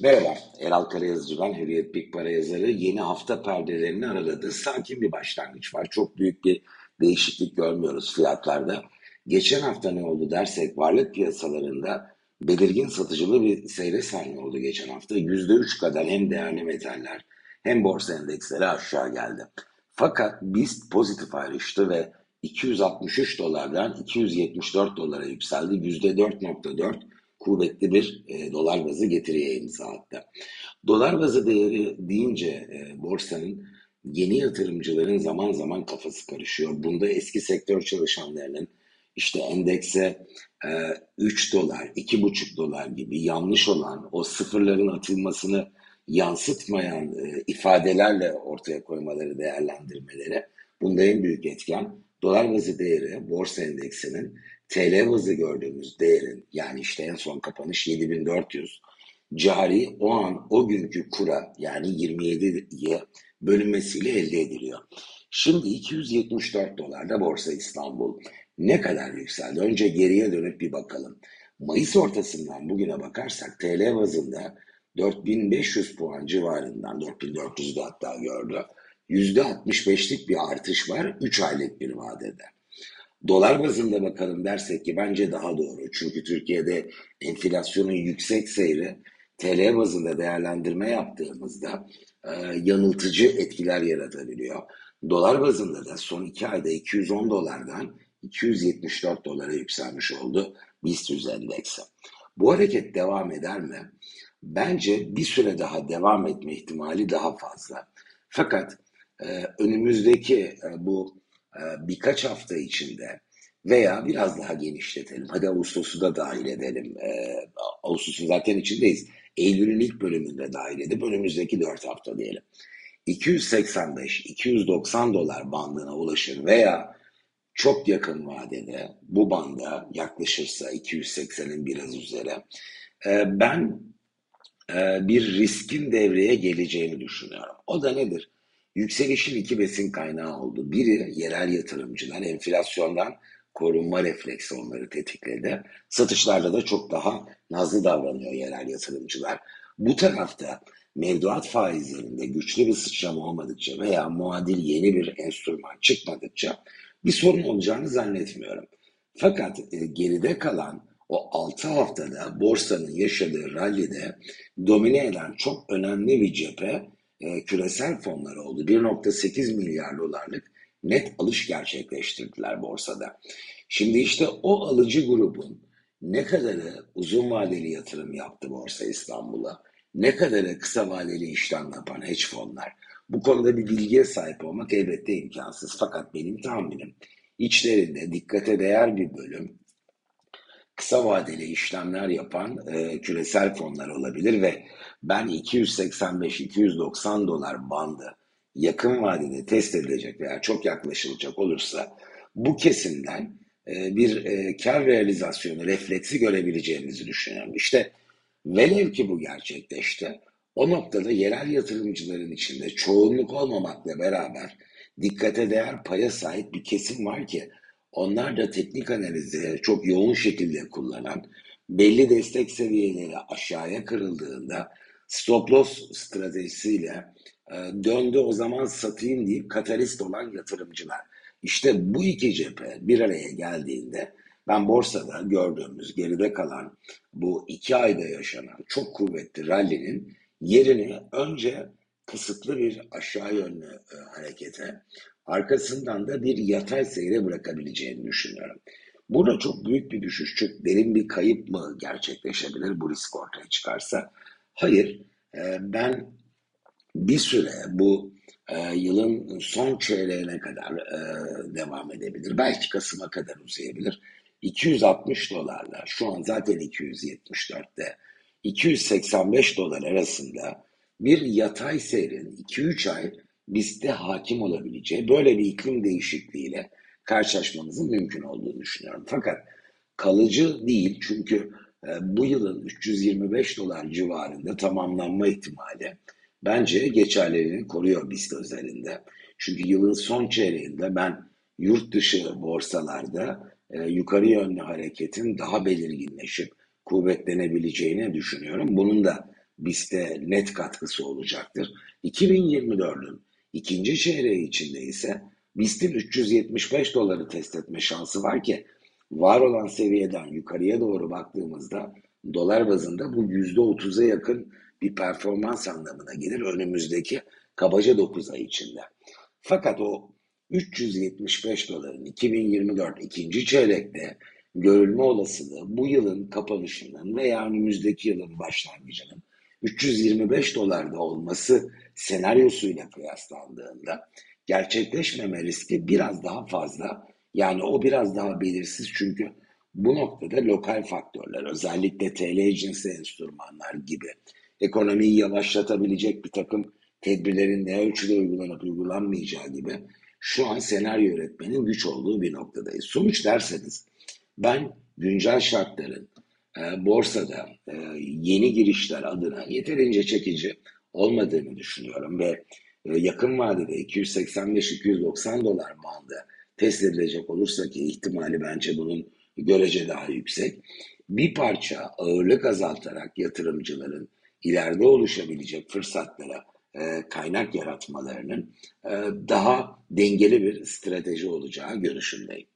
Merhaba, Eral Karayazıcı ben, Hürriyet Big Para yazarı. Yeni hafta perdelerini araladı. Sakin bir başlangıç var. Çok büyük bir değişiklik görmüyoruz fiyatlarda. Geçen hafta ne oldu dersek varlık piyasalarında belirgin satıcılı bir seyre sahne oldu geçen hafta. %3 kadar hem değerli metaller hem borsa endeksleri aşağı geldi. Fakat BIST pozitif ayrıştı ve 263 dolardan 274 dolara yükseldi. %4.4 kuvvetli bir e, dolar bazı getiriye imza attı. Dolar bazı değeri deyince e, borsanın yeni yatırımcıların zaman zaman kafası karışıyor. Bunda eski sektör çalışanlarının işte endekse e, 3 dolar, 2,5 dolar gibi yanlış olan o sıfırların atılmasını yansıtmayan e, ifadelerle ortaya koymaları, değerlendirmeleri bunda en büyük etken dolar bazı değeri borsa endeksinin TL bazı gördüğümüz değerin yani işte en son kapanış 7400 cari o an o günkü kura yani 27'ye bölünmesiyle elde ediliyor. Şimdi 274 dolarda Borsa İstanbul ne kadar yükseldi? Önce geriye dönüp bir bakalım. Mayıs ortasından bugüne bakarsak TL bazında 4500 puan civarından 4400'de hatta gördü. %65'lik bir artış var 3 aylık bir vadede. Dolar bazında bakalım dersek ki bence daha doğru. Çünkü Türkiye'de enflasyonun yüksek seyri TL bazında değerlendirme yaptığımızda e, yanıltıcı etkiler yaratabiliyor. Dolar bazında da son iki ayda 210 dolardan 274 dolara yükselmiş oldu BIST endeksi. Bu hareket devam eder mi? Bence bir süre daha devam etme ihtimali daha fazla. Fakat e, önümüzdeki e, bu birkaç hafta içinde veya biraz daha genişletelim. Hadi Ağustos'u da dahil edelim. E, Ağustos'un zaten içindeyiz. Eylül'ün ilk bölümünde dahil edip önümüzdeki 4 hafta diyelim. 285-290 dolar bandına ulaşır veya çok yakın vadede bu banda yaklaşırsa 280'in biraz üzeri e, ben bir riskin devreye geleceğini düşünüyorum. O da nedir? Yükselişin iki besin kaynağı oldu. Biri yerel yatırımcılar enflasyondan korunma refleksi onları tetikledi. Satışlarda da çok daha nazlı davranıyor yerel yatırımcılar. Bu tarafta mevduat faizlerinde güçlü bir sıçrama olmadıkça veya muadil yeni bir enstrüman çıkmadıkça bir sorun olacağını zannetmiyorum. Fakat e, geride kalan o 6 haftada borsanın yaşadığı rallide domine eden çok önemli bir cephe e, küresel fonlar oldu. 1.8 milyar dolarlık net alış gerçekleştirdiler borsada. Şimdi işte o alıcı grubun ne kadarı uzun vadeli yatırım yaptı Borsa İstanbul'a, ne kadarı kısa vadeli işlem yapan hedge fonlar. Bu konuda bir bilgiye sahip olmak elbette imkansız. Fakat benim tahminim içlerinde dikkate değer bir bölüm kısa vadeli işlemler yapan e, küresel fonlar olabilir ve ben 285-290 dolar bandı yakın vadede test edilecek veya çok yaklaşılacak olursa bu kesimden e, bir e, kar realizasyonu refleksi görebileceğimizi düşünüyorum. İşte velev ki bu gerçekleşti. O noktada yerel yatırımcıların içinde çoğunluk olmamakla beraber dikkate değer paya sahip bir kesim var ki onlar da teknik analizi çok yoğun şekilde kullanan, belli destek seviyeleri aşağıya kırıldığında stop loss stratejisiyle e, döndü o zaman satayım deyip katalist olan yatırımcılar. İşte bu iki cephe bir araya geldiğinde ben borsada gördüğümüz geride kalan bu iki ayda yaşanan çok kuvvetli rallinin yerini önce kısıtlı bir aşağı yönlü e, harekete arkasından da bir yatay seyre bırakabileceğini düşünüyorum. Burada çok büyük bir düşüş, çok derin bir kayıp mı gerçekleşebilir bu risk ortaya çıkarsa? Hayır, e, ben bir süre bu e, yılın son çeyreğine kadar e, devam edebilir. Belki Kasım'a kadar uzayabilir. 260 dolarla, şu an zaten 274'te, 285 dolar arasında bir yatay seyrin 2-3 ay bizde hakim olabileceği böyle bir iklim değişikliğiyle karşılaşmamızın mümkün olduğunu düşünüyorum. Fakat kalıcı değil çünkü e, bu yılın 325 dolar civarında tamamlanma ihtimali bence geçerliliğini koruyor BIST özelinde. Çünkü yılın son çeyreğinde ben yurt dışı borsalarda e, yukarı yönlü hareketin daha belirginleşip kuvvetlenebileceğini düşünüyorum. Bunun da BIST'e net katkısı olacaktır. 2024'ün ikinci çeyreği içinde ise BIST'in 375 doları test etme şansı var ki var olan seviyeden yukarıya doğru baktığımızda dolar bazında bu %30'a yakın bir performans anlamına gelir önümüzdeki kabaca 9 ay içinde. Fakat o 375 doların 2024 ikinci çeyrekte görülme olasılığı bu yılın kapanışının veya önümüzdeki yılın başlangıcının 325 dolarda olması senaryosuyla kıyaslandığında gerçekleşmeme riski biraz daha fazla. Yani o biraz daha belirsiz çünkü bu noktada lokal faktörler özellikle TL cinsi enstrümanlar gibi ekonomiyi yavaşlatabilecek bir takım tedbirlerin ne ölçüde uygulanıp uygulanmayacağı gibi şu an senaryo üretmenin güç olduğu bir noktadayız. Sonuç derseniz ben güncel şartların e, borsada e, yeni girişler adına yeterince çekici olmadığını düşünüyorum ve e, yakın vadede 285-290 dolar bandı test edilecek olursa ki ihtimali bence bunun görece daha yüksek. Bir parça ağırlık azaltarak yatırımcıların ileride oluşabilecek fırsatlara e, kaynak yaratmalarının e, daha dengeli bir strateji olacağı görüşündeyim.